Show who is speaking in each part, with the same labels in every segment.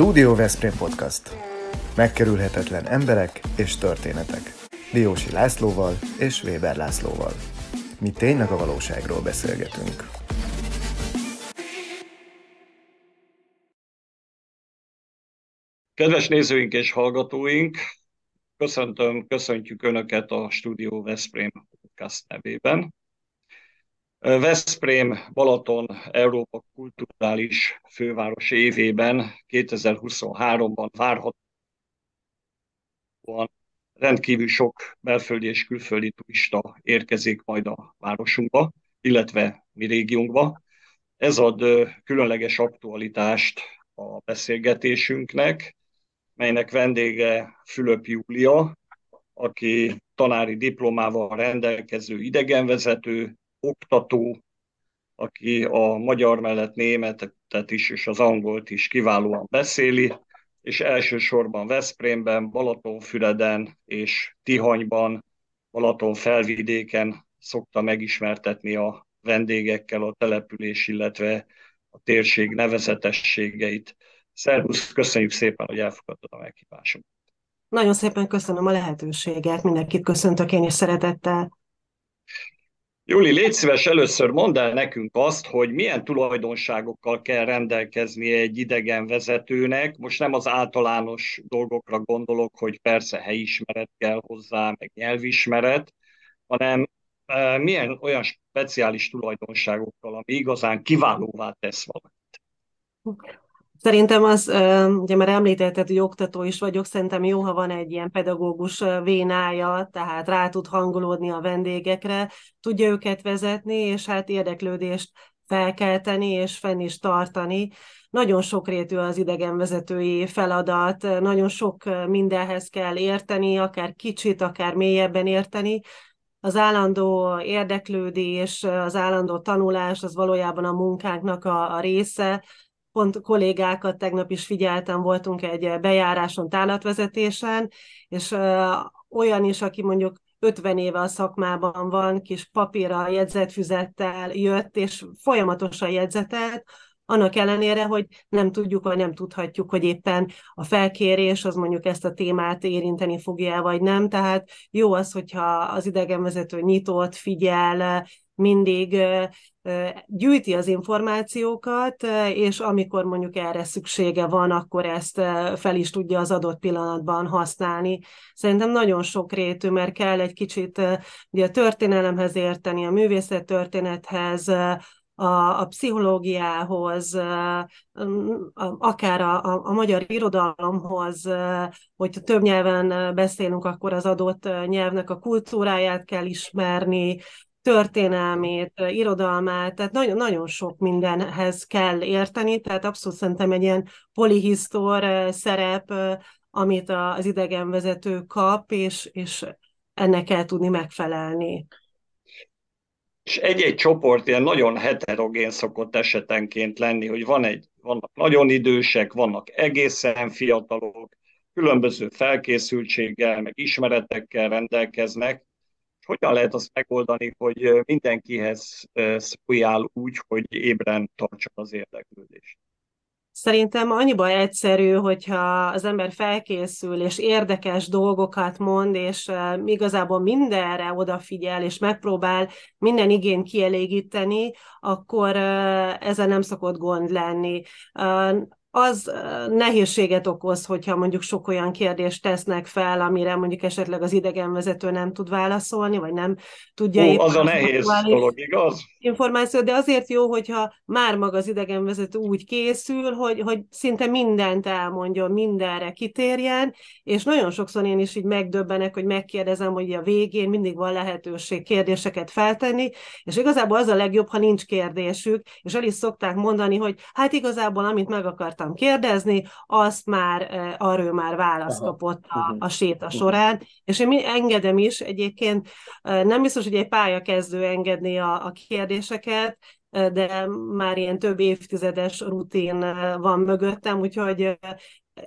Speaker 1: Studio Veszprém Podcast. Megkerülhetetlen emberek és történetek. Diósi Lászlóval és Weber Lászlóval. Mi tényleg a valóságról beszélgetünk.
Speaker 2: Kedves nézőink és hallgatóink, köszöntöm, köszöntjük Önöket a Studio Veszprém podcast nevében. Veszprém Balaton Európa kulturális főváros évében 2023-ban várhatóan rendkívül sok belföldi és külföldi turista érkezik majd a városunkba, illetve mi régiónkba. Ez ad különleges aktualitást a beszélgetésünknek, melynek vendége Fülöp Júlia, aki tanári diplomával rendelkező idegenvezető, oktató, aki a magyar mellett németet is és az angolt is kiválóan beszéli, és elsősorban Veszprémben, Balatonfüreden és Tihanyban, Balaton felvidéken szokta megismertetni a vendégekkel a település, illetve a térség nevezetességeit. Szervusz, köszönjük szépen, hogy elfogadtad a meghívásunkat.
Speaker 3: Nagyon szépen köszönöm a lehetőséget, mindenkit köszöntök én is szeretettel.
Speaker 2: Júli, légy szíves, először mondd el nekünk azt, hogy milyen tulajdonságokkal kell rendelkezni egy idegen vezetőnek. Most nem az általános dolgokra gondolok, hogy persze helyismeret kell hozzá, meg nyelvismeret, hanem e, milyen olyan speciális tulajdonságokkal, ami igazán kiválóvá tesz valamit.
Speaker 3: Szerintem az, ugye már említetted, hogy oktató is vagyok, szerintem jó, ha van egy ilyen pedagógus vénája, tehát rá tud hangolódni a vendégekre, tudja őket vezetni, és hát érdeklődést felkelteni és fenn is tartani. Nagyon sokrétű az idegenvezetői feladat, nagyon sok mindenhez kell érteni, akár kicsit, akár mélyebben érteni. Az állandó érdeklődés, az állandó tanulás, az valójában a munkánknak a, a része, pont kollégákat tegnap is figyeltem, voltunk egy bejáráson, tálatvezetésen, és olyan is, aki mondjuk 50 éve a szakmában van, kis papírra, jegyzetfüzettel jött, és folyamatosan jegyzetelt, annak ellenére, hogy nem tudjuk, vagy nem tudhatjuk, hogy éppen a felkérés az mondjuk ezt a témát érinteni fogja vagy nem. Tehát jó az, hogyha az idegenvezető nyitott, figyel, mindig gyűjti az információkat, és amikor mondjuk erre szüksége van, akkor ezt fel is tudja az adott pillanatban használni. Szerintem nagyon sok rétű, mert kell egy kicsit ugye a történelemhez érteni, a művészet történethez, a, a pszichológiához, akár a, a, a magyar irodalomhoz, hogyha több nyelven beszélünk, akkor az adott nyelvnek a kultúráját kell ismerni, történelmét, irodalmát, tehát nagyon, nagyon sok mindenhez kell érteni, tehát abszolút szerintem egy ilyen polihisztor szerep, amit az idegenvezető kap, és, és ennek kell tudni megfelelni.
Speaker 2: És egy-egy csoport ilyen nagyon heterogén szokott esetenként lenni, hogy van egy, vannak nagyon idősek, vannak egészen fiatalok, különböző felkészültséggel, meg ismeretekkel rendelkeznek, hogyan lehet azt megoldani, hogy mindenkihez szóljál úgy, hogy ébren tartsa az érdeklődést?
Speaker 3: Szerintem annyiban egyszerű, hogyha az ember felkészül, és érdekes dolgokat mond, és igazából mindenre odafigyel, és megpróbál minden igényt kielégíteni, akkor ezen nem szokott gond lenni az nehézséget okoz, hogyha mondjuk sok olyan kérdést tesznek fel, amire mondjuk esetleg az idegenvezető nem tud válaszolni, vagy nem tudja
Speaker 2: Ó, az a nehéz dolog, igaz?
Speaker 3: Információ, de azért jó, hogyha már maga az idegenvezető úgy készül, hogy, hogy szinte mindent elmondjon, mindenre kitérjen, és nagyon sokszor én is így megdöbbenek, hogy megkérdezem, hogy a végén mindig van lehetőség kérdéseket feltenni, és igazából az a legjobb, ha nincs kérdésük, és el is szokták mondani, hogy hát igazából amit meg akartam akartam kérdezni, azt már, arról már választ kapott a, a séta során, és én engedem is, egyébként nem biztos, hogy egy pályakezdő engedni a, a kérdéseket, de már ilyen több évtizedes rutin van mögöttem, úgyhogy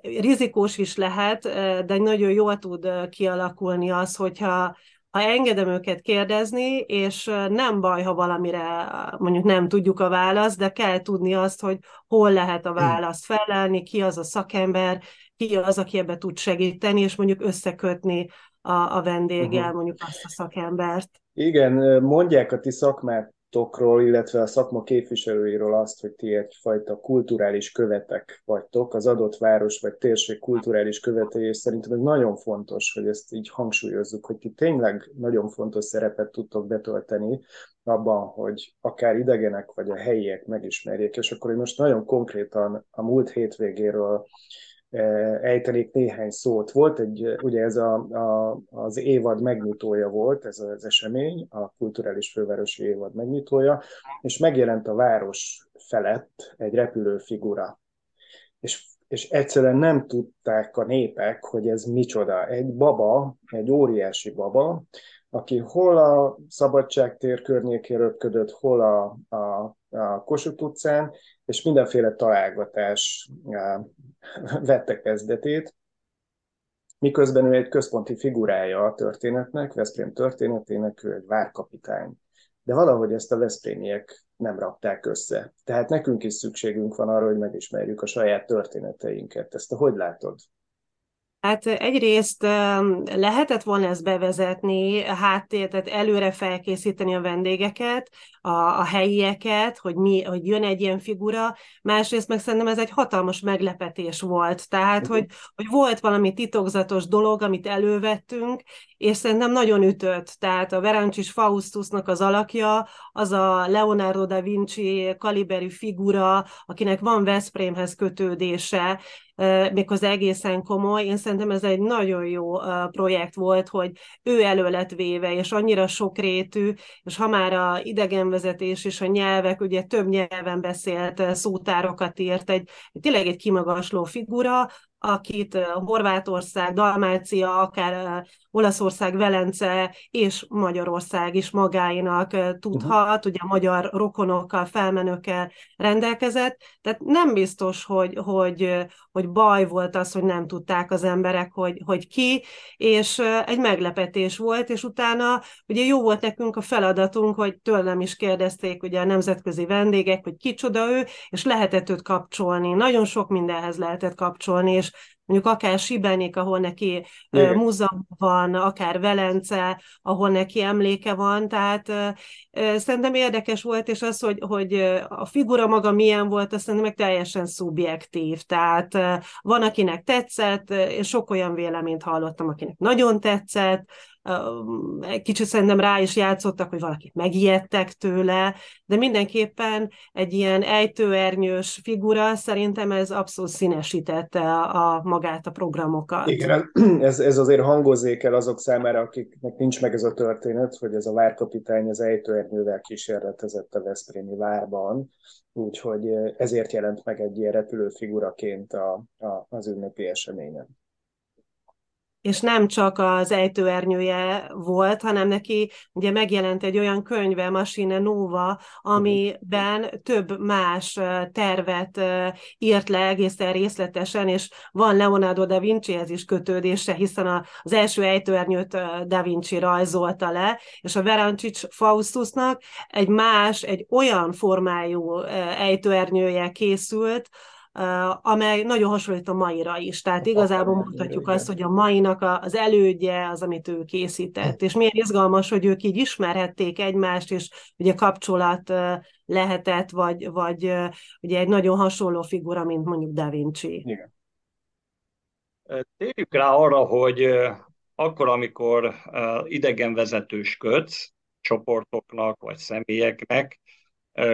Speaker 3: rizikós is lehet, de nagyon jól tud kialakulni az, hogyha ha engedem őket kérdezni, és nem baj, ha valamire mondjuk nem tudjuk a választ, de kell tudni azt, hogy hol lehet a választ felelni, ki az a szakember, ki az, aki ebbe tud segíteni, és mondjuk összekötni a, a vendéggel uh-huh. mondjuk azt a szakembert.
Speaker 1: Igen, mondják a ti szakmát tokról, illetve a szakma képviselőiről azt, hogy ti egyfajta kulturális követek vagytok, az adott város vagy térség kulturális követei, és szerintem ez nagyon fontos, hogy ezt így hangsúlyozzuk, hogy ti tényleg nagyon fontos szerepet tudtok betölteni abban, hogy akár idegenek vagy a helyiek megismerjék, és akkor én most nagyon konkrétan a múlt hétvégéről ejtenék néhány szót. Volt egy, ugye ez a, a, az évad megnyitója volt, ez az esemény, a kulturális fővárosi évad megnyitója, és megjelent a város felett egy repülőfigura. És, és egyszerűen nem tudták a népek, hogy ez micsoda. Egy baba, egy óriási baba, aki hol a Szabadságtér környékén röpködött, hol a, a, a Kossuth utcán, és mindenféle találgatás vette kezdetét, miközben ő egy központi figurája a történetnek, Veszprém történetének, ő egy várkapitány. De valahogy ezt a veszprémiek nem rakták össze. Tehát nekünk is szükségünk van arra, hogy megismerjük a saját történeteinket. Ezt te hogy látod?
Speaker 3: Hát egyrészt lehetett volna ezt bevezetni, háttér, tehát előre felkészíteni a vendégeket, a, a helyieket, hogy, mi, hogy jön egy ilyen figura, másrészt meg szerintem ez egy hatalmas meglepetés volt, tehát hogy, hogy volt valami titokzatos dolog, amit elővettünk, és szerintem nagyon ütött, tehát a Verancsis Faustusnak az alakja, az a Leonardo da Vinci kaliberű figura, akinek van Veszprémhez kötődése, méghozzá egészen komoly. Én szerintem ez egy nagyon jó projekt volt, hogy ő elő lett véve, és annyira sokrétű, és ha már a idegenvezetés és a nyelvek, ugye több nyelven beszélt szótárokat írt, egy, tényleg egy kimagasló figura, akit Horvátország, Dalmácia, akár Olaszország, Velence és Magyarország is magáinak tudhat, uh-huh. ugye a magyar rokonokkal, felmenőkkel rendelkezett, tehát nem biztos, hogy, hogy, hogy baj volt az, hogy nem tudták az emberek, hogy, hogy ki, és egy meglepetés volt, és utána ugye jó volt nekünk a feladatunk, hogy tőlem is kérdezték ugye a nemzetközi vendégek, hogy kicsoda ő, és lehetett őt kapcsolni, nagyon sok mindenhez lehetett kapcsolni, és mondjuk akár Sibenik, ahol neki Igen. múzeum van, akár Velence, ahol neki emléke van, tehát szerintem érdekes volt, és az, hogy, hogy a figura maga milyen volt, azt szerintem meg teljesen szubjektív, tehát van, akinek tetszett, és sok olyan véleményt hallottam, akinek nagyon tetszett, kicsit szerintem rá is játszottak, hogy valakit megijedtek tőle, de mindenképpen egy ilyen ejtőernyős figura, szerintem ez abszolút színesítette a, a magát a programokat.
Speaker 1: Igen, ez, ez azért hangozzék el azok számára, akiknek nincs meg ez a történet, hogy ez a várkapitány az ejtőernyővel kísérletezett a Veszprémi várban, úgyhogy ezért jelent meg egy ilyen repülőfiguraként a, a, az ünnepi eseményen
Speaker 3: és nem csak az ejtőernyője volt, hanem neki ugye megjelent egy olyan könyve, Machine Nova, amiben több más tervet írt le egészen részletesen, és van Leonardo da Vincihez is kötődése, hiszen az első ejtőernyőt da Vinci rajzolta le, és a Verancic Faustusnak egy más, egy olyan formájú ejtőernyője készült, amely nagyon hasonlít a maira is. Tehát igazából mondhatjuk azt, hogy a mainak az elődje az, amit ő készített. És milyen izgalmas, hogy ők így ismerhették egymást, és ugye kapcsolat lehetett, vagy, vagy ugye egy nagyon hasonló figura, mint mondjuk Da Vinci. Igen.
Speaker 2: Térjük rá arra, hogy akkor, amikor idegenvezetős kötsz csoportoknak, vagy személyeknek,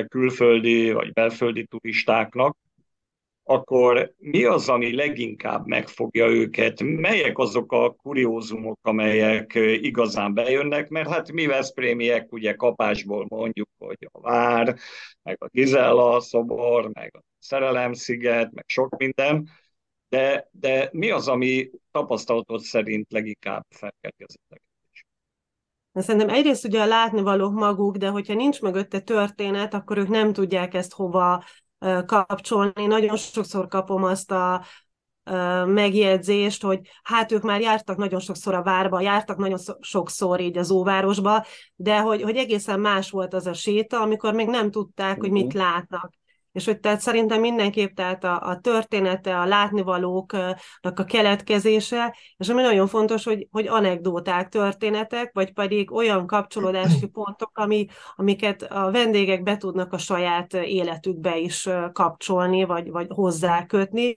Speaker 2: külföldi vagy belföldi turistáknak, akkor mi az, ami leginkább megfogja őket? Melyek azok a kuriózumok, amelyek igazán bejönnek? Mert hát mi Veszprémiek ugye kapásból mondjuk, hogy a Vár, meg a Gizella szobor, meg a Szerelemsziget, meg sok minden, de, de mi az, ami tapasztalatod szerint leginkább felkelti az
Speaker 3: Szerintem egyrészt ugye a látnivalók maguk, de hogyha nincs mögötte történet, akkor ők nem tudják ezt hova kapcsolni. Nagyon sokszor kapom azt a megjegyzést, hogy hát ők már jártak nagyon sokszor a várba, jártak nagyon sokszor így az óvárosba, de hogy, hogy egészen más volt az a séta, amikor még nem tudták, hogy mit mhm. látnak. És hogy tehát szerintem mindenképp tehát a, a története, a látnivalóknak a keletkezése, és ami nagyon fontos, hogy, hogy anekdóták, történetek, vagy pedig olyan kapcsolódási pontok, ami, amiket a vendégek be tudnak a saját életükbe is kapcsolni, vagy, vagy hozzákötni,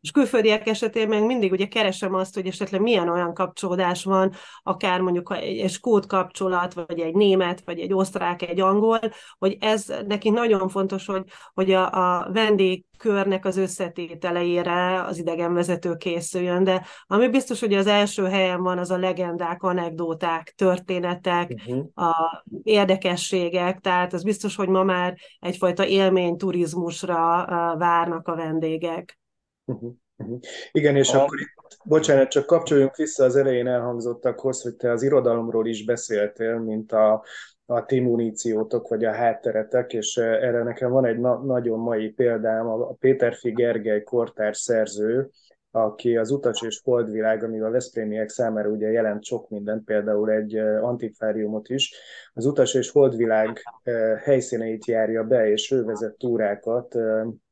Speaker 3: és külföldiek esetén meg mindig ugye keresem azt, hogy esetleg milyen olyan kapcsolódás van, akár mondjuk egy, egy skót kapcsolat, vagy egy német, vagy egy osztrák, egy angol, hogy ez neki nagyon fontos, hogy, hogy a, a vendégkörnek az összetételeire az idegenvezető készüljön, de ami biztos, hogy az első helyen van, az a legendák, anekdóták, történetek, uh-huh. a érdekességek, tehát az biztos, hogy ma már egyfajta élményturizmusra várnak a vendégek.
Speaker 1: Uh-huh. Uh-huh. Igen, és a... akkor itt, bocsánat, csak kapcsoljunk vissza az elején elhangzottakhoz, hogy te az irodalomról is beszéltél, mint a, a ti muníciótok, vagy a hátteretek, és erre nekem van egy na- nagyon mai példám, a Péterfi Gergely kortárs szerző, aki az Utas és Holdvilág, ami a Veszprémiek számára ugye jelent sok mindent, például egy antikváriumot is. Az Utas és Holdvilág helyszíneit járja be, és ő vezet túrákat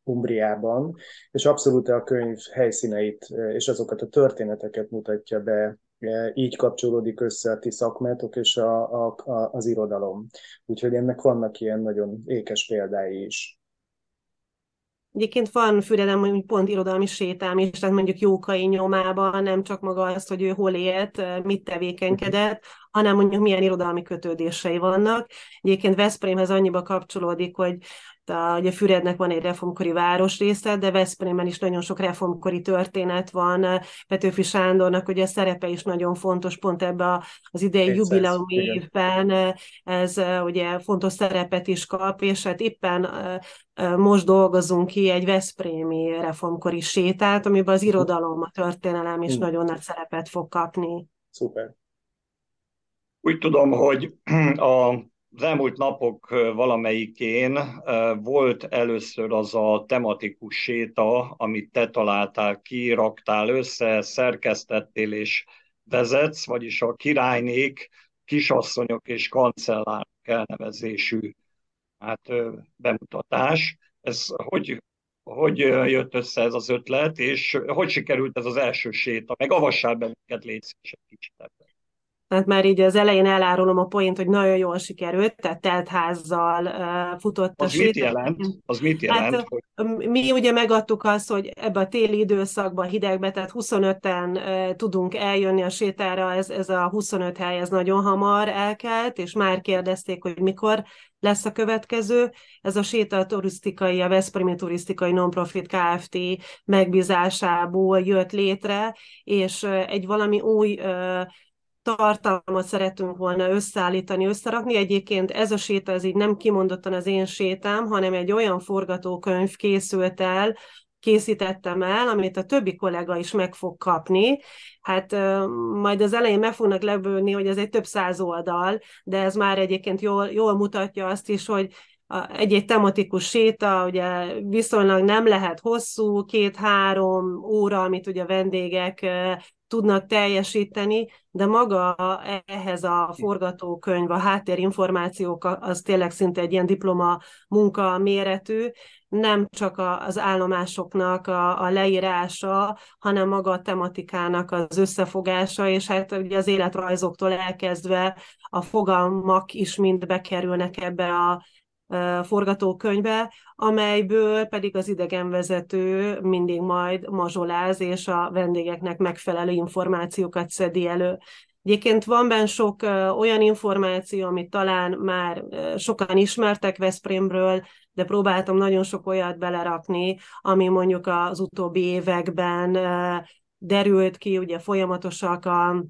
Speaker 1: Umbriában, és abszolút a könyv helyszíneit és azokat a történeteket mutatja be, így kapcsolódik össze a ti szakmátok és a, a, a, az irodalom. Úgyhogy ennek vannak ilyen nagyon ékes példái is.
Speaker 3: Egyébként van Füreden mondjuk pont irodalmi sétám is, tehát mondjuk Jókai nyomában nem csak maga azt, hogy ő hol élt, mit tevékenykedett, hanem mondjuk milyen irodalmi kötődései vannak. Egyébként Veszprémhez annyiba kapcsolódik, hogy a, ugye Fürednek van egy reformkori városrésze, de Veszprémben is nagyon sok reformkori történet van. Petőfi Sándornak ugye a szerepe is nagyon fontos, pont ebbe az idei jubileumi évben ez ugye fontos szerepet is kap, és hát éppen most dolgozunk ki egy Veszprémi reformkori sétát, amiben az irodalom, a történelem is nagyon nagy szerepet fog kapni.
Speaker 1: Szuper.
Speaker 2: Úgy tudom, hogy a az elmúlt napok valamelyikén volt először az a tematikus séta, amit te találtál ki, raktál össze, szerkesztettél és vezetsz, vagyis a királynék, kisasszonyok és kancellárok elnevezésű hát, bemutatás. Ez hogy, hogy jött össze ez az ötlet, és hogy sikerült ez az első séta? Meg avassál be minket, légy egy kicsit
Speaker 3: tehát már így az elején elárulom a point, hogy nagyon jól sikerült, tehát teltházzal uh, futott
Speaker 2: az a mit jelent? Az mit jelent? Hát,
Speaker 3: hogy... Mi ugye megadtuk azt, hogy ebbe a téli időszakban, hidegbe, tehát 25-en uh, tudunk eljönni a sétára, ez, ez a 25 hely, ez nagyon hamar elkelt, és már kérdezték, hogy mikor lesz a következő. Ez a séta turisztikai, a Veszprémi Turisztikai Nonprofit Kft. megbízásából jött létre, és egy valami új tartalmat szeretünk volna összeállítani, összerakni. Egyébként ez a séta, ez így nem kimondottan az én sétám, hanem egy olyan forgatókönyv készült el, készítettem el, amit a többi kollega is meg fog kapni. Hát majd az elején meg fognak lebőni, hogy ez egy több száz oldal, de ez már egyébként jól, jól mutatja azt is, hogy egy-egy tematikus séta, ugye viszonylag nem lehet hosszú, két-három óra, amit ugye a vendégek tudnak teljesíteni, de maga ehhez a forgatókönyv, a háttérinformációk, az tényleg szinte egy ilyen diploma munka méretű, nem csak az állomásoknak a, leírása, hanem maga a tematikának az összefogása, és hát ugye az életrajzoktól elkezdve a fogalmak is mind bekerülnek ebbe a forgatókönyve, amelyből pedig az idegenvezető mindig majd mazsoláz, és a vendégeknek megfelelő információkat szedi elő. Egyébként van benne sok olyan információ, amit talán már sokan ismertek Veszprémről, de próbáltam nagyon sok olyat belerakni, ami mondjuk az utóbbi években derült ki, ugye folyamatosak a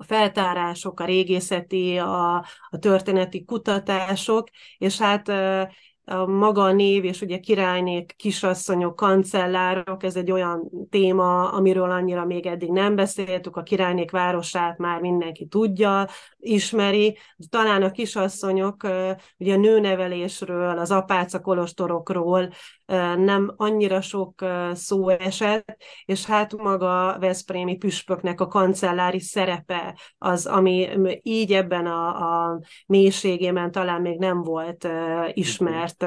Speaker 3: a feltárások, a régészeti, a, a történeti kutatások, és hát a maga a név, és ugye királynék, kisasszonyok, kancellárok, ez egy olyan téma, amiről annyira még eddig nem beszéltük, a királynék városát már mindenki tudja, ismeri, talán a kisasszonyok ugye a nőnevelésről, az apáca kolostorokról nem annyira sok szó esett, és hát maga Veszprémi püspöknek a kancellári szerepe az, ami így ebben a, a mélységében talán még nem volt ismert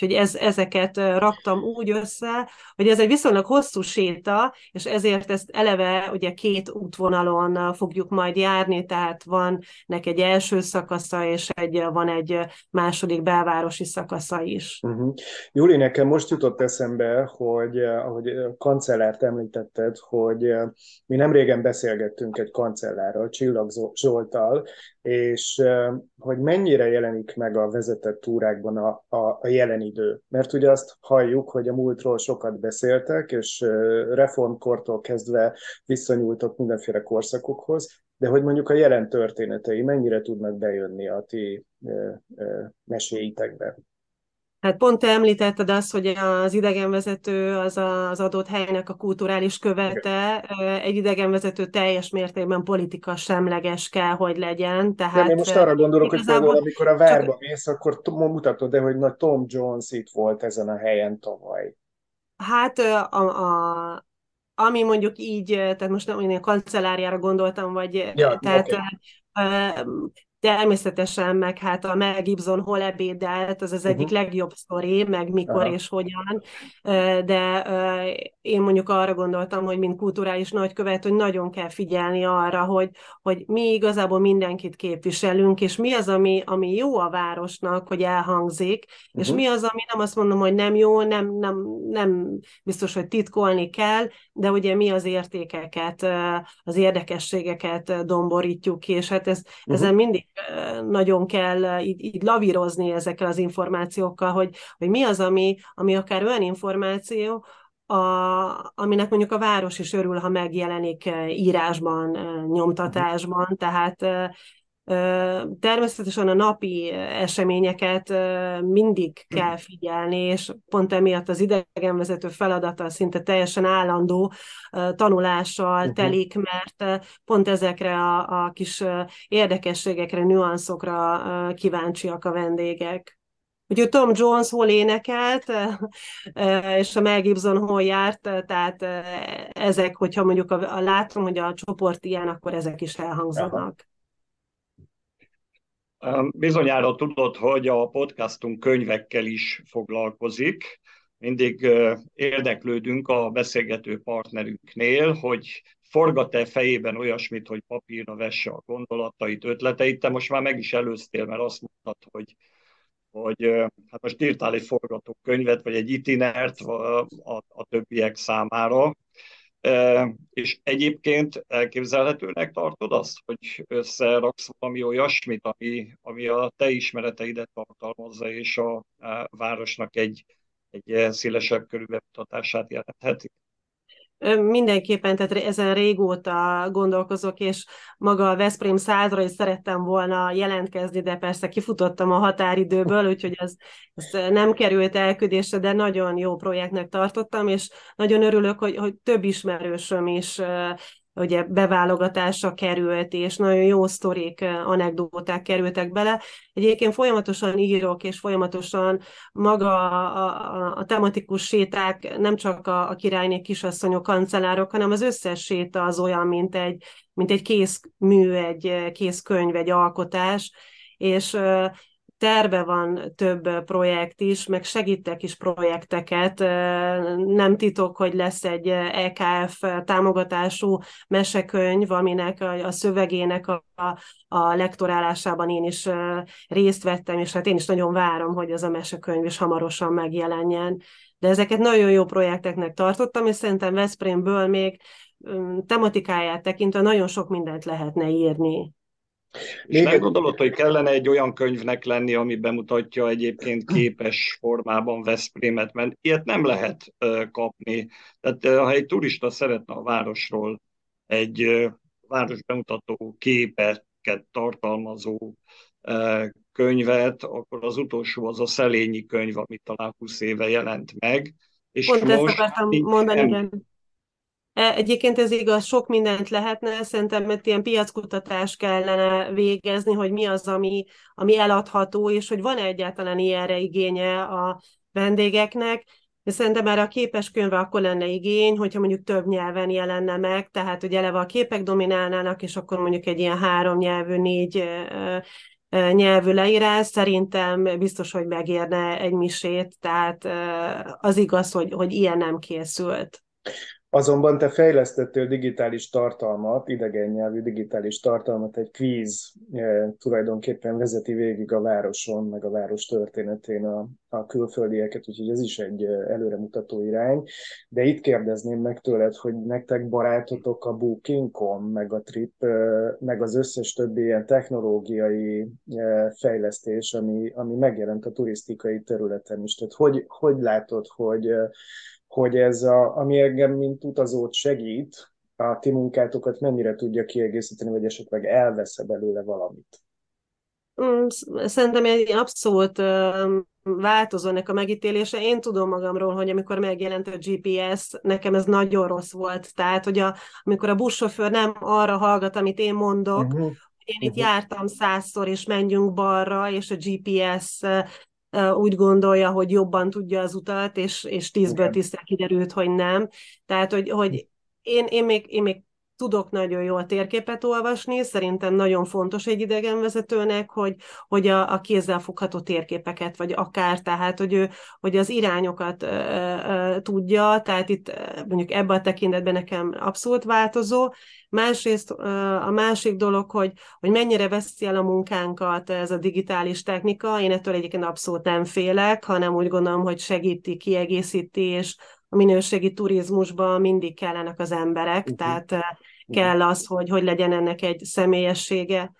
Speaker 3: Úgyhogy ez, ezeket raktam úgy össze, hogy ez egy viszonylag hosszú séta, és ezért ezt eleve ugye két útvonalon fogjuk majd járni, tehát van neki egy első szakasza, és egy, van egy második belvárosi szakasza is.
Speaker 1: Uh-huh. Júli, nekem most jutott eszembe, hogy ahogy kancellárt említetted, hogy mi nem régen beszélgettünk egy kancellárral, Csillag Zsoltal, és hogy mennyire jelenik meg a vezetett túrákban a, a, a jelen idő. Mert ugye azt halljuk, hogy a múltról sokat beszéltek, és reformkortól kezdve visszanyúltok mindenféle korszakokhoz, de hogy mondjuk a jelen történetei mennyire tudnak bejönni a ti meséitekbe.
Speaker 3: Hát pont te említetted azt, hogy az idegenvezető az az adott helynek a kulturális követe, egy idegenvezető teljes mértékben politika semleges kell, hogy legyen. Tehát
Speaker 1: Nem, én most arra gondolok, hogy például amikor a várba csak... mész, akkor mutatod de hogy nagy Tom Jones itt volt ezen a helyen tavaly.
Speaker 3: Hát a, a, ami mondjuk így, tehát most nem a kancelláriára gondoltam, vagy ja, tehát okay természetesen, meg hát a Mel Gibson hol ebédelt, az az egyik uh-huh. legjobb sztori, meg mikor Aha. és hogyan, de én mondjuk arra gondoltam, hogy mint kulturális nagykövet, hogy nagyon kell figyelni arra, hogy, hogy mi igazából mindenkit képviselünk, és mi az, ami, ami jó a városnak, hogy elhangzik, uh-huh. és mi az, ami nem azt mondom, hogy nem jó, nem, nem, nem biztos, hogy titkolni kell, de ugye mi az értékeket, az érdekességeket domborítjuk, és hát ez, uh-huh. ezen mindig nagyon kell így, így lavírozni ezekkel az információkkal, hogy, hogy mi az, ami, ami akár olyan információ, a, aminek mondjuk a város is örül, ha megjelenik írásban, nyomtatásban, tehát Természetesen a napi eseményeket mindig kell figyelni, és pont emiatt az idegenvezető feladata szinte teljesen állandó tanulással uh-huh. telik, mert pont ezekre a, a kis érdekességekre, nüanszokra kíváncsiak a vendégek. Úgyhogy Tom Jones hol énekelt, és a Mel Gibson hol járt, tehát ezek, hogyha mondjuk a, a látom, hogy a csoport ilyen, akkor ezek is elhangzanak.
Speaker 2: Bizonyára tudod, hogy a podcastunk könyvekkel is foglalkozik. Mindig érdeklődünk a beszélgető partnerünknél, hogy forgat-e fejében olyasmit, hogy papírra vesse a gondolatait, ötleteit. Te most már meg is előztél, mert azt mondtad, hogy, hogy hát most írtál egy forgatókönyvet, vagy egy itinert a, a, a többiek számára. És egyébként elképzelhetőnek tartod azt, hogy összeraksz valami olyasmit, ami, ami a te ismereteidet tartalmazza, és a, a városnak egy, egy szélesebb körű bemutatását jelentheti?
Speaker 3: Mindenképpen, tehát ezen régóta gondolkozok, és maga a Veszprém százra is szerettem volna jelentkezni, de persze kifutottam a határidőből, úgyhogy ez, ez nem került elküldésre, de nagyon jó projektnek tartottam, és nagyon örülök, hogy, hogy több ismerősöm is ugye beválogatásra került, és nagyon jó sztorik, anekdóták kerültek bele. Egyébként folyamatosan írok, és folyamatosan maga a, a, a tematikus séták, nem csak a, a királyné kisasszonyok, kancellárok, hanem az összes séta az olyan, mint egy, mint egy kész mű, egy kész könyv, egy alkotás, és terve van több projekt is, meg segítek is projekteket. Nem titok, hogy lesz egy EKF támogatású mesekönyv, aminek a szövegének a, a lektorálásában én is részt vettem, és hát én is nagyon várom, hogy ez a mesekönyv is hamarosan megjelenjen. De ezeket nagyon jó projekteknek tartottam, és szerintem Veszprémből még tematikáját tekintve nagyon sok mindent lehetne írni.
Speaker 2: És nem gondolod, hogy kellene egy olyan könyvnek lenni, ami bemutatja egyébként képes formában Veszprémet, mert ilyet nem lehet kapni. Tehát ha egy turista szeretne a városról egy város bemutató képeket tartalmazó könyvet, akkor az utolsó az a Szelényi könyv, amit talán 20 éve jelent meg.
Speaker 3: És Pont most ezt akartam mondani, igen egyébként ez igaz, sok mindent lehetne, szerintem mert ilyen piackutatást kellene végezni, hogy mi az, ami, ami eladható, és hogy van -e egyáltalán ilyenre igénye a vendégeknek. De szerintem már a képes könyve akkor lenne igény, hogyha mondjuk több nyelven jelenne meg, tehát hogy eleve a képek dominálnának, és akkor mondjuk egy ilyen három nyelvű, négy nyelvű leírás, szerintem biztos, hogy megérne egy misét, tehát az igaz, hogy, hogy ilyen nem készült.
Speaker 1: Azonban te fejlesztettél digitális tartalmat, idegen nyelvű digitális tartalmat, egy kvíz e, tulajdonképpen vezeti végig a városon, meg a város történetén a, a külföldieket, úgyhogy ez is egy előremutató irány. De itt kérdezném meg tőled, hogy nektek barátotok a Booking.com, meg a Trip, meg az összes többi ilyen technológiai fejlesztés, ami, ami megjelent a turisztikai területen is. Tehát hogy, hogy látod, hogy hogy ez, a, ami engem, mint utazót segít, a ti munkátokat mennyire tudja kiegészíteni, vagy esetleg elvesz belőle valamit?
Speaker 3: Mm, szerintem egy abszolút változó ennek a megítélése. Én tudom magamról, hogy amikor megjelent a GPS, nekem ez nagyon rossz volt. Tehát, hogy a, amikor a buszsofőr nem arra hallgat, amit én mondok, uh-huh. én itt uh-huh. jártam százszor, és menjünk balra, és a GPS úgy gondolja, hogy jobban tudja az utat, és, és tízből tízszer kiderült, hogy nem. Tehát, hogy, hogy én, én, még, én még tudok nagyon jól térképet olvasni, szerintem nagyon fontos egy idegenvezetőnek, hogy, hogy a, a kézzel fogható térképeket, vagy akár, tehát, hogy ő hogy az irányokat ö, ö, tudja, tehát itt mondjuk ebben a tekintetben nekem abszolút változó. Másrészt ö, a másik dolog, hogy, hogy mennyire veszi el a munkánkat ez a digitális technika, én ettől egyébként abszolút nem félek, hanem úgy gondolom, hogy segíti, kiegészíti, és a minőségi turizmusban mindig kellenek az emberek, uh-huh. tehát kell az, hogy hogy legyen ennek egy személyessége.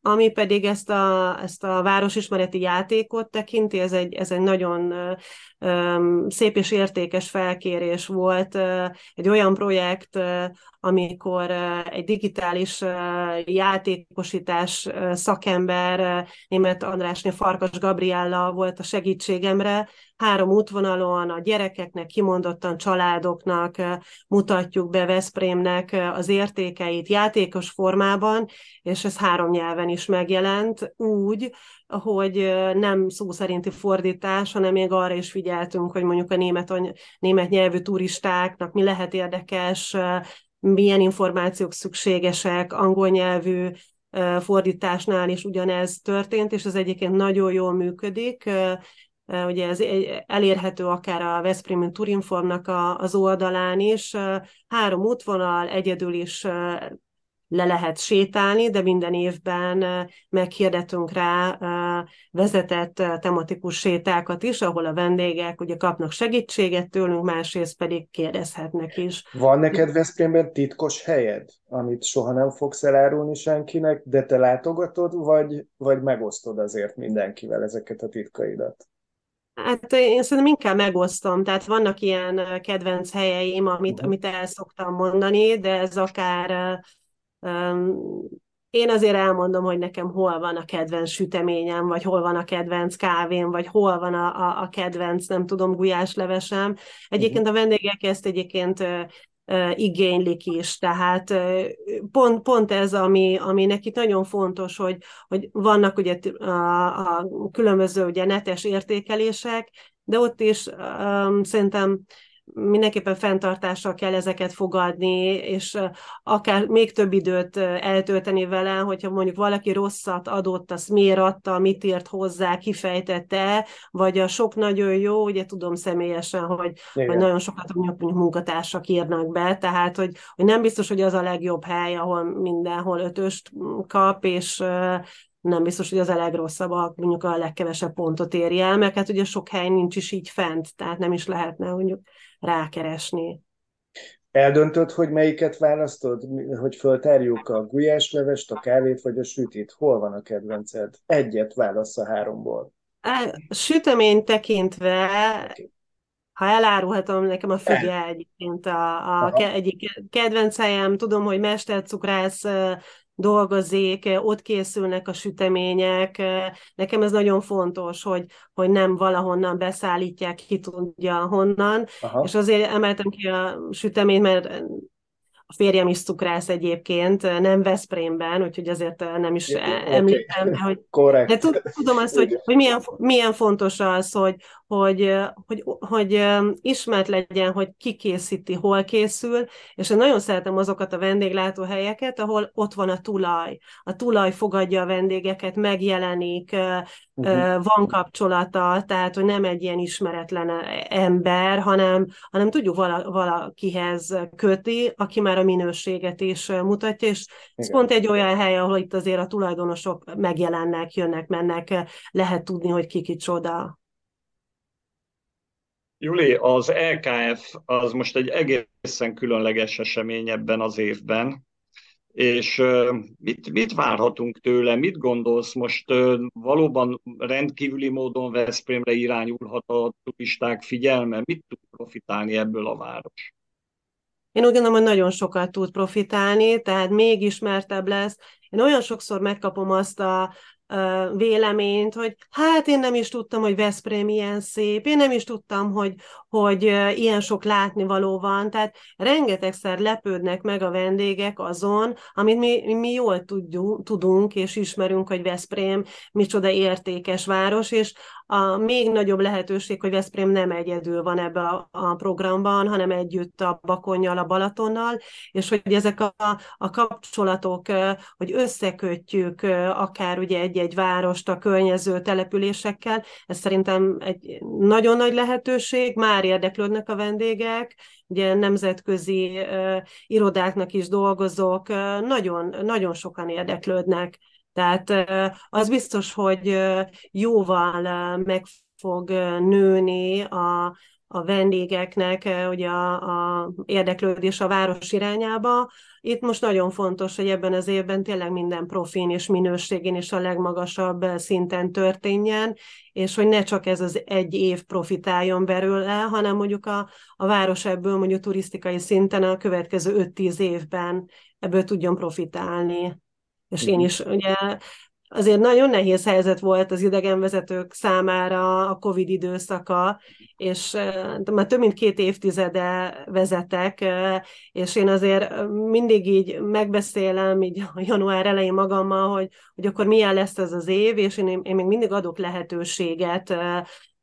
Speaker 3: Ami pedig ezt a, ezt a városismereti játékot tekinti, ez egy, ez egy nagyon um, szép és értékes felkérés volt. Uh, egy olyan projekt, uh, amikor egy digitális játékosítás szakember, német Andrásné Farkas Gabriella volt a segítségemre, három útvonalon a gyerekeknek, kimondottan családoknak mutatjuk be Veszprémnek az értékeit játékos formában, és ez három nyelven is megjelent úgy, hogy nem szó szerinti fordítás, hanem még arra is figyeltünk, hogy mondjuk a német, német nyelvű turistáknak mi lehet érdekes, milyen információk szükségesek, angol nyelvű fordításnál is ugyanez történt, és ez egyébként nagyon jól működik. Ugye ez elérhető akár a Veszprémi Turinformnak az oldalán is. Három útvonal, egyedül is le lehet sétálni, de minden évben meghirdetünk rá vezetett tematikus sétákat is, ahol a vendégek ugye kapnak segítséget tőlünk, másrészt pedig kérdezhetnek is.
Speaker 1: Van neked Veszprémben titkos helyed, amit soha nem fogsz elárulni senkinek, de te látogatod, vagy, vagy megosztod azért mindenkivel ezeket a titkaidat?
Speaker 3: Hát én szerintem inkább megosztom, tehát vannak ilyen kedvenc helyeim, amit, uh-huh. amit el szoktam mondani, de ez akár én azért elmondom, hogy nekem hol van a kedvenc süteményem, vagy hol van a kedvenc kávém, vagy hol van a, a, a kedvenc, nem tudom, gulyáslevesem. Egyébként uh-huh. a vendégek ezt egyébként igénylik is. Tehát pont, pont ez, ami, ami nekik nagyon fontos, hogy, hogy vannak ugye a, a különböző ugye netes értékelések, de ott is um, szerintem mindenképpen fenntartással kell ezeket fogadni, és akár még több időt eltölteni vele, hogyha mondjuk valaki rosszat adott, azt miért adta, mit írt hozzá, kifejtette, vagy a sok nagyon jó, ugye tudom személyesen, hogy, hogy nagyon sokat mondjuk, mondjuk munkatársak írnak be, tehát hogy, hogy nem biztos, hogy az a legjobb hely, ahol mindenhol ötöst kap, és nem biztos, hogy az a legrosszabb, mondjuk a legkevesebb pontot érje el, mert hát ugye sok hely nincs is így fent, tehát nem is lehetne mondjuk rákeresni.
Speaker 1: Eldöntöd, hogy melyiket választod? Hogy föltárjuk a gulyáslevest, a kávét vagy a sütit? Hol van a kedvenced? Egyet válasz a háromból.
Speaker 3: A sütemény tekintve, ha elárulhatom, nekem a füge egyébként a, a ke, egyik kedvenc helyem. Tudom, hogy mestercukrász dolgozik, ott készülnek a sütemények. Nekem ez nagyon fontos, hogy, hogy nem valahonnan beszállítják, ki tudja honnan. Aha. És azért emeltem ki a süteményt, mert a férjem is cukrász egyébként, nem Veszprémben, úgyhogy azért nem is említem, okay. hogy
Speaker 1: Correct.
Speaker 3: de tudom azt, hogy, hogy milyen, milyen fontos az, hogy, hogy, hogy, hogy ismert legyen, hogy ki készíti, hol készül, és én nagyon szeretem azokat a vendéglátóhelyeket, ahol ott van a tulaj. A tulaj fogadja a vendégeket, megjelenik, uh-huh. van kapcsolata, tehát hogy nem egy ilyen ismeretlen ember, hanem, hanem tudjuk vala, valakihez köti, aki már a minőséget is mutatja, és ez pont egy olyan hely, ahol itt azért a tulajdonosok megjelennek, jönnek, mennek, lehet tudni, hogy ki kicsoda.
Speaker 2: Juli, az LKF az most egy egészen különleges esemény ebben az évben, és mit, mit várhatunk tőle, mit gondolsz most valóban rendkívüli módon Veszprémre irányulhat a turisták figyelme, mit tud profitálni ebből a város?
Speaker 3: Én úgy gondolom, hogy nagyon sokat tud profitálni, tehát még ismertebb lesz. Én olyan sokszor megkapom azt a, véleményt, hogy hát én nem is tudtam, hogy Veszprém ilyen szép, én nem is tudtam, hogy, hogy ilyen sok látnivaló van, tehát rengetegszer lepődnek meg a vendégek azon, amit mi, mi jól tudjuk, tudunk és ismerünk, hogy Veszprém micsoda értékes város, és a még nagyobb lehetőség, hogy Veszprém nem egyedül van ebbe a, a programban, hanem együtt a Bakonnyal, a Balatonnal, és hogy ezek a, a kapcsolatok, hogy összekötjük akár ugye egy-egy várost a környező településekkel, ez szerintem egy nagyon nagy lehetőség, már érdeklődnek a vendégek, ugye nemzetközi uh, irodáknak is dolgozok, uh, nagyon, nagyon sokan érdeklődnek. Tehát az biztos, hogy jóval meg fog nőni a, a vendégeknek ugye a, a érdeklődés a város irányába. Itt most nagyon fontos, hogy ebben az évben tényleg minden profin és minőségén és a legmagasabb szinten történjen, és hogy ne csak ez az egy év profitáljon belőle, hanem mondjuk a, a város ebből mondjuk turisztikai szinten a következő 5-10 évben ebből tudjon profitálni. És én is ugye azért nagyon nehéz helyzet volt az idegenvezetők számára a Covid időszaka, és már több mint két évtizede vezetek, és én azért mindig így megbeszélem így január elején magammal, hogy, hogy akkor milyen lesz ez az év, és én, én még mindig adok lehetőséget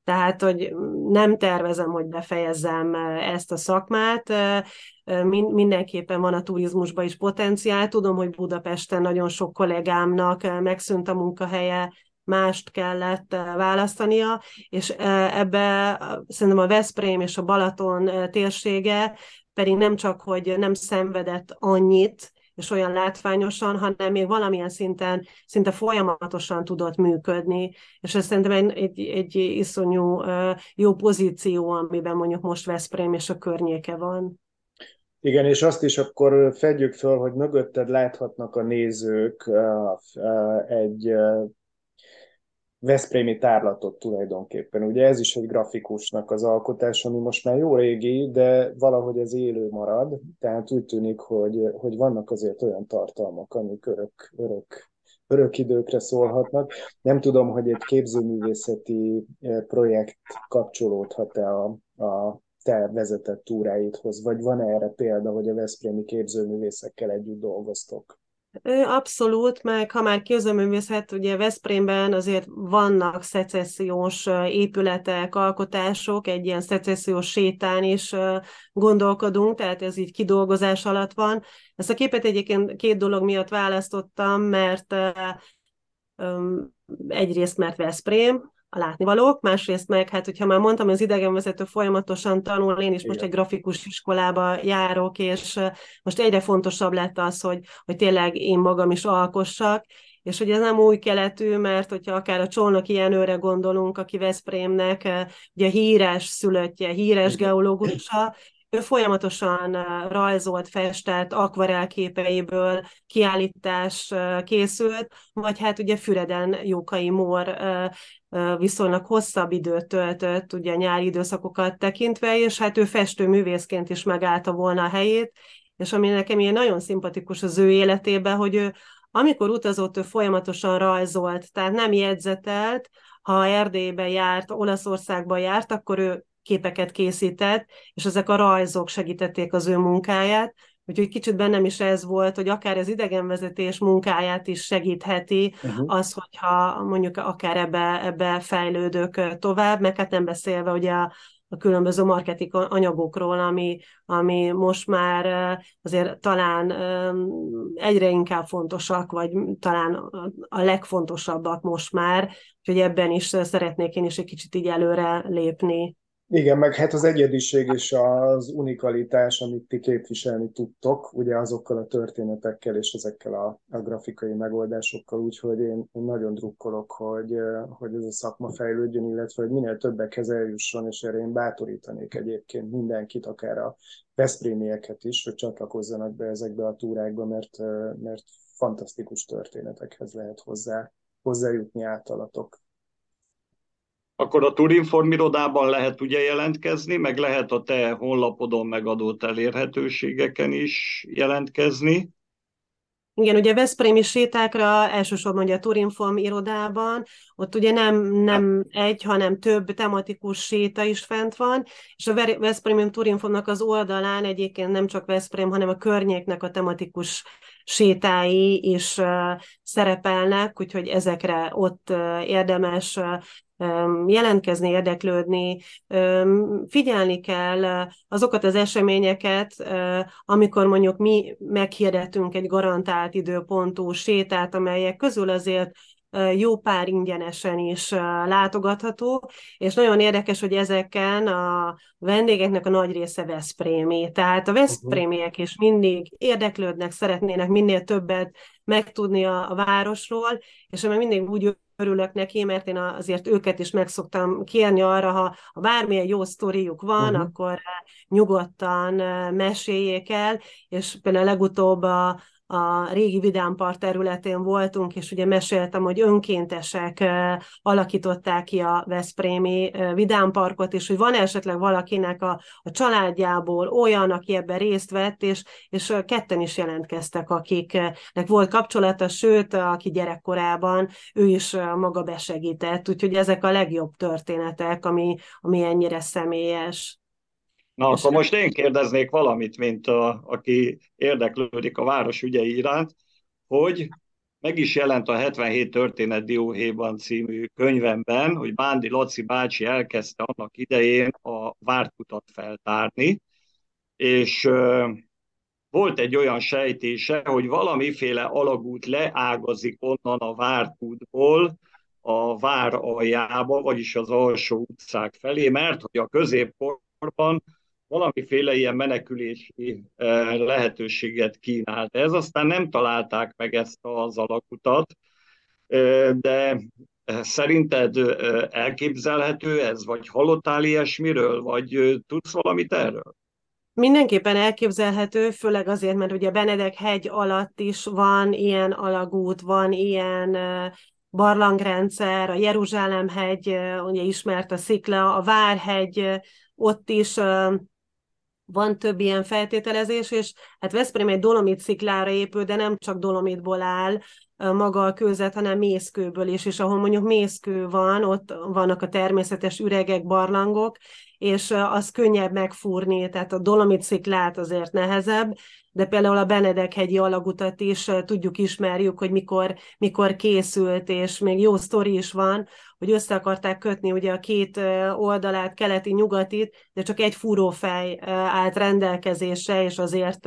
Speaker 3: tehát, hogy nem tervezem, hogy befejezzem ezt a szakmát. Mindenképpen van a turizmusban is potenciál. Tudom, hogy Budapesten nagyon sok kollégámnak megszűnt a munkahelye, mást kellett választania, és ebbe szerintem a Veszprém és a Balaton térsége pedig nem csak, hogy nem szenvedett annyit, és olyan látványosan, hanem még valamilyen szinten szinte folyamatosan tudott működni, és ez szerintem egy, egy, egy iszonyú jó pozíció, amiben mondjuk most Veszprém és a környéke van.
Speaker 1: Igen, és azt is akkor fedjük föl, hogy mögötted láthatnak a nézők egy Veszprémi tárlatot tulajdonképpen. Ugye ez is egy grafikusnak az alkotás, ami most már jó régi, de valahogy ez élő marad, tehát úgy tűnik, hogy, hogy vannak azért olyan tartalmak, amik örök, örök, örök időkre szólhatnak. Nem tudom, hogy egy képzőművészeti eh, projekt kapcsolódhat-e a, a te vezetett túráidhoz, vagy van erre példa, hogy a Veszprémi képzőművészekkel együtt dolgoztok?
Speaker 3: Abszolút, meg ha már képzőművészet, ugye Veszprémben azért vannak szecessziós épületek, alkotások, egy ilyen szecessziós sétán is gondolkodunk, tehát ez így kidolgozás alatt van. Ezt a képet egyébként két dolog miatt választottam, mert egyrészt mert Veszprém, a látnivalók, másrészt meg, hát hogyha már mondtam, az idegenvezető folyamatosan tanul, én is Igen. most egy grafikus iskolába járok, és most egyre fontosabb lett az, hogy, hogy tényleg én magam is alkossak, és hogy ez nem új keletű, mert hogyha akár a Csolnok Jenőre gondolunk, aki Veszprémnek ugye híres szülöttje, híres geológusa, ő folyamatosan rajzolt, festett, akvarel képeiből kiállítás készült, vagy hát ugye Füreden Jókai Mór viszonylag hosszabb időt töltött, ugye nyári időszakokat tekintve, és hát ő festőművészként is megállta volna a helyét, és ami nekem ilyen nagyon szimpatikus az ő életében, hogy ő amikor utazott, ő folyamatosan rajzolt, tehát nem jegyzetelt, ha Erdélybe járt, Olaszországba járt, akkor ő képeket készített, és ezek a rajzok segítették az ő munkáját. Úgyhogy kicsit bennem is ez volt, hogy akár az idegenvezetés munkáját is segítheti uh-huh. az, hogyha mondjuk akár ebbe, ebbe fejlődök tovább, meg hát nem beszélve ugye a, a különböző marketing anyagokról, ami, ami most már azért talán egyre inkább fontosak, vagy talán a legfontosabbak most már, úgyhogy ebben is szeretnék én is egy kicsit így előre lépni.
Speaker 1: Igen, meg hát az egyediség és az unikalitás, amit ti képviselni tudtok, ugye azokkal a történetekkel és ezekkel a, a grafikai megoldásokkal, úgyhogy én, én nagyon drukkolok, hogy, hogy ez a szakma fejlődjön, illetve hogy minél többekhez eljusson, és erre én bátorítanék egyébként mindenkit, akár a Veszprémieket is, hogy csatlakozzanak be ezekbe a túrákba, mert, mert fantasztikus történetekhez lehet hozzá, hozzájutni általatok
Speaker 2: akkor a Turinform irodában lehet ugye jelentkezni, meg lehet a te honlapodon megadott elérhetőségeken is jelentkezni.
Speaker 3: Igen, ugye Veszprémi sétákra elsősorban ugye a Turinform irodában, ott ugye nem, nem egy, hanem több tematikus séta is fent van, és a Veszprémi Turinformnak az oldalán egyébként nem csak Veszprém, hanem a környéknek a tematikus sétái is uh, szerepelnek, úgyhogy ezekre ott uh, érdemes uh, jelentkezni, érdeklődni, figyelni kell azokat az eseményeket, amikor mondjuk mi meghirdetünk egy garantált időpontú sétát, amelyek közül azért jó pár ingyenesen is látogatható, és nagyon érdekes, hogy ezeken a vendégeknek a nagy része Veszprémi. Tehát a Veszprémiek is mindig érdeklődnek, szeretnének minél többet megtudni a, a városról, és én mindig úgy örülök neki, mert én azért őket is meg szoktam kérni arra, ha, ha bármilyen jó sztoriuk van, uh-huh. akkor nyugodtan meséljék el, és például legutóbb a, a régi Vidámpart területén voltunk, és ugye meséltem, hogy önkéntesek alakították ki a Veszprémi Vidámparkot, és hogy van esetleg valakinek a, a családjából olyan, aki ebben részt vett, és, és ketten is jelentkeztek, akiknek volt kapcsolata, sőt, aki gyerekkorában ő is maga besegített, úgyhogy ezek a legjobb történetek, ami, ami ennyire személyes.
Speaker 2: Na, akkor most én kérdeznék valamit, mint a, aki érdeklődik a város ügyei iránt, hogy meg is jelent a 77 történet Dióhéjban című könyvemben, hogy Bándi Laci bácsi elkezdte annak idején a várkutat feltárni, és volt egy olyan sejtése, hogy valamiféle alagút leágazik onnan a várkútból a vár aljába, vagyis az alsó utcák felé, mert hogy a középkorban valamiféle ilyen menekülési eh, lehetőséget kínált. Ez aztán nem találták meg ezt az alakutat, eh, de eh, szerinted elképzelhető ez, vagy hallottál ilyesmiről, vagy tudsz valamit erről?
Speaker 3: Mindenképpen elképzelhető, főleg azért, mert ugye Benedek hegy alatt is van ilyen alagút, van ilyen barlangrendszer, a Jeruzsálem hegy, ugye ismert a Szikla, a Várhegy, ott is van több ilyen feltételezés, és hát Veszprém egy dolomit sziklára épül, de nem csak dolomitból áll maga a kőzet, hanem mészkőből is, és ahol mondjuk mészkő van, ott vannak a természetes üregek, barlangok, és az könnyebb megfúrni, tehát a dolomit sziklát azért nehezebb, de például a Benedek-hegyi alagutat is tudjuk, ismerjük, hogy mikor, mikor készült, és még jó sztori is van, hogy össze akarták kötni ugye a két oldalát, keleti-nyugatit, de csak egy fúrófej állt rendelkezésre, és azért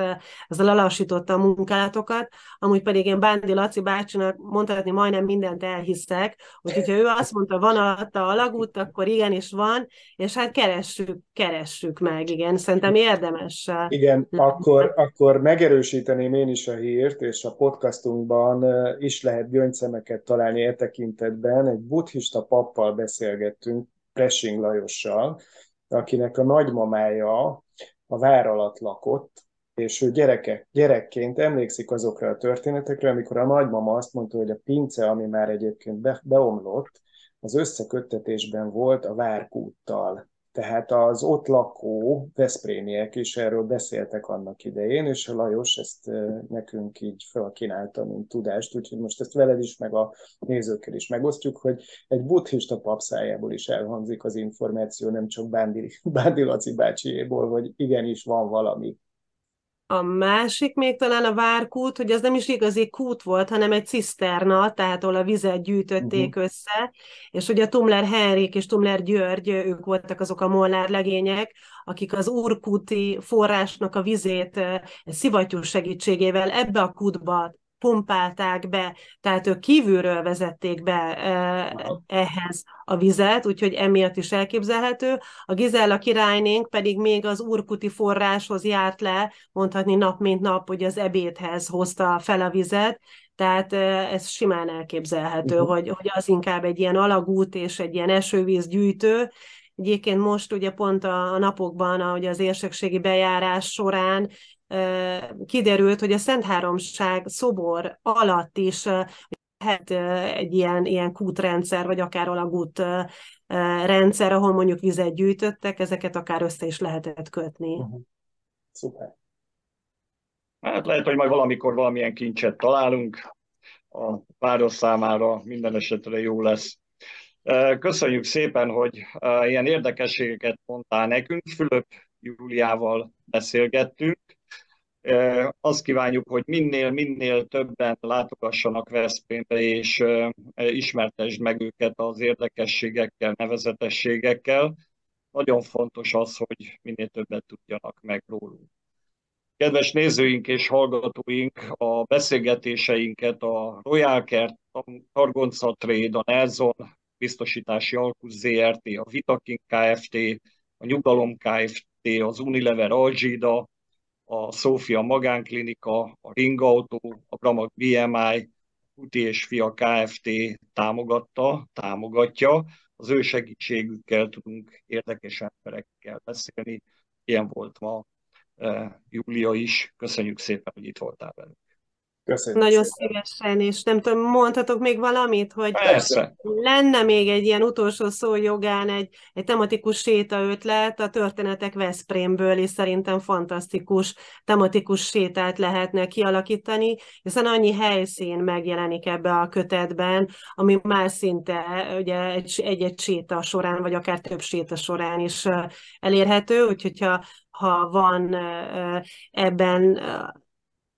Speaker 3: ez lelassította a munkálatokat. Amúgy pedig én Bándi Laci bácsinak mondhatni majdnem mindent elhiszek, úgyhogy ha ő azt mondta, van alatta alagút, akkor igenis van, és hát keressük, keressük meg, igen, szerintem érdemes.
Speaker 1: Igen, akkor, akkor megerősíteném én is a hírt, és a podcastunkban is lehet gyöngyszemeket találni e tekintetben. Egy buddhista pappal beszélgettünk, Pressing Lajossal, akinek a nagymamája a vár alatt lakott, és ő gyereke, gyerekként emlékszik azokra a történetekre, amikor a nagymama azt mondta, hogy a pince, ami már egyébként be, beomlott, az összeköttetésben volt a várkúttal. Tehát az ott lakó veszprémiek is erről beszéltek annak idején, és a Lajos ezt nekünk így felkínálta, mint tudást, úgyhogy most ezt veled is, meg a nézőkkel is megosztjuk, hogy egy buddhista papszájából is elhangzik az információ, nem csak Bándi, Bándi Laci bácsiéból, hogy igenis van valami.
Speaker 3: A másik még talán a várkút, hogy az nem is igazi kút volt, hanem egy ciszterna, tehát ahol a vizet gyűjtötték uh-huh. össze, és ugye Tumler Henrik és Tumler György, ők voltak azok a molnár legények, akik az úrkúti forrásnak a vizét szivattyú segítségével ebbe a kútba pumpálták be, tehát ők kívülről vezették be ehhez a vizet, úgyhogy emiatt is elképzelhető. A Gizella királynénk pedig még az urkuti forráshoz járt le, mondhatni nap mint nap, hogy az ebédhez hozta fel a vizet, tehát ez simán elképzelhető, uh-huh. hogy, hogy az inkább egy ilyen alagút és egy ilyen esővíz gyűjtő. Egyébként most ugye pont a napokban, ahogy az érsekségi bejárás során kiderült, hogy a Szent Háromság szobor alatt is lehet egy ilyen, ilyen kútrendszer, vagy akár alagút rendszer, ahol mondjuk vizet gyűjtöttek, ezeket akár össze is lehetett kötni. Uh-huh.
Speaker 1: Szuper.
Speaker 2: Hát lehet, hogy majd valamikor valamilyen kincset találunk, a páros számára minden esetre jó lesz. Köszönjük szépen, hogy ilyen érdekességeket mondtál nekünk. Fülöp Júliával beszélgettünk. Azt kívánjuk, hogy minél, minél többen látogassanak Veszprémbe, és ismertesd meg őket az érdekességekkel, nevezetességekkel. Nagyon fontos az, hogy minél többet tudjanak meg rólunk. Kedves nézőink és hallgatóink, a beszélgetéseinket a Royal Kert, a Targonca Trade, a Nelson Biztosítási Alkusz ZRT, a Vitaking Kft., a Nyugalom Kft., az Unilever Algida, a Szófia Magánklinika, a Ringautó, a Bramag BMI, Kuti és Fia Kft. támogatta, támogatja. Az ő segítségükkel tudunk érdekes emberekkel beszélni. Ilyen volt ma e, Júlia is. Köszönjük szépen, hogy itt voltál velünk.
Speaker 3: Köszönjük Nagyon szépen. szívesen, és nem tudom, mondhatok még valamit, hogy Persze. lenne még egy ilyen utolsó szó jogán egy, egy tematikus séta ötlet a történetek Veszprémből, és szerintem fantasztikus tematikus sétát lehetne kialakítani, hiszen annyi helyszín megjelenik ebbe a kötetben, ami már szinte ugye egy-egy séta során, vagy akár több séta során is elérhető, úgyhogy ha, ha van ebben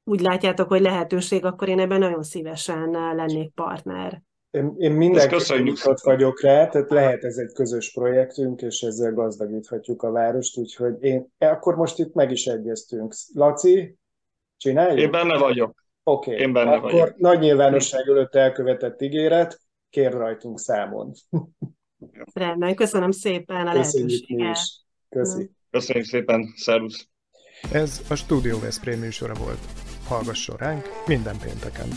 Speaker 3: úgy látjátok, hogy lehetőség, akkor én ebben nagyon szívesen lennék partner.
Speaker 1: Én, én mindenképpen nyitott vagyok rá, tehát lehet ez egy közös projektünk, és ezzel gazdagíthatjuk a várost, úgyhogy én, akkor most itt meg is egyeztünk. Laci, csináljuk?
Speaker 2: Én benne vagyok.
Speaker 1: Oké, okay. Én benne akkor vagyok. nagy nyilvánosság előtt elkövetett ígéret, kér rajtunk számon.
Speaker 3: Rendben, köszönöm szépen a lehetőséget.
Speaker 2: Köszönjük. Köszönjük szépen, szervusz.
Speaker 4: Ez a Studio Veszprém műsora volt hallgasson ránk minden pénteken.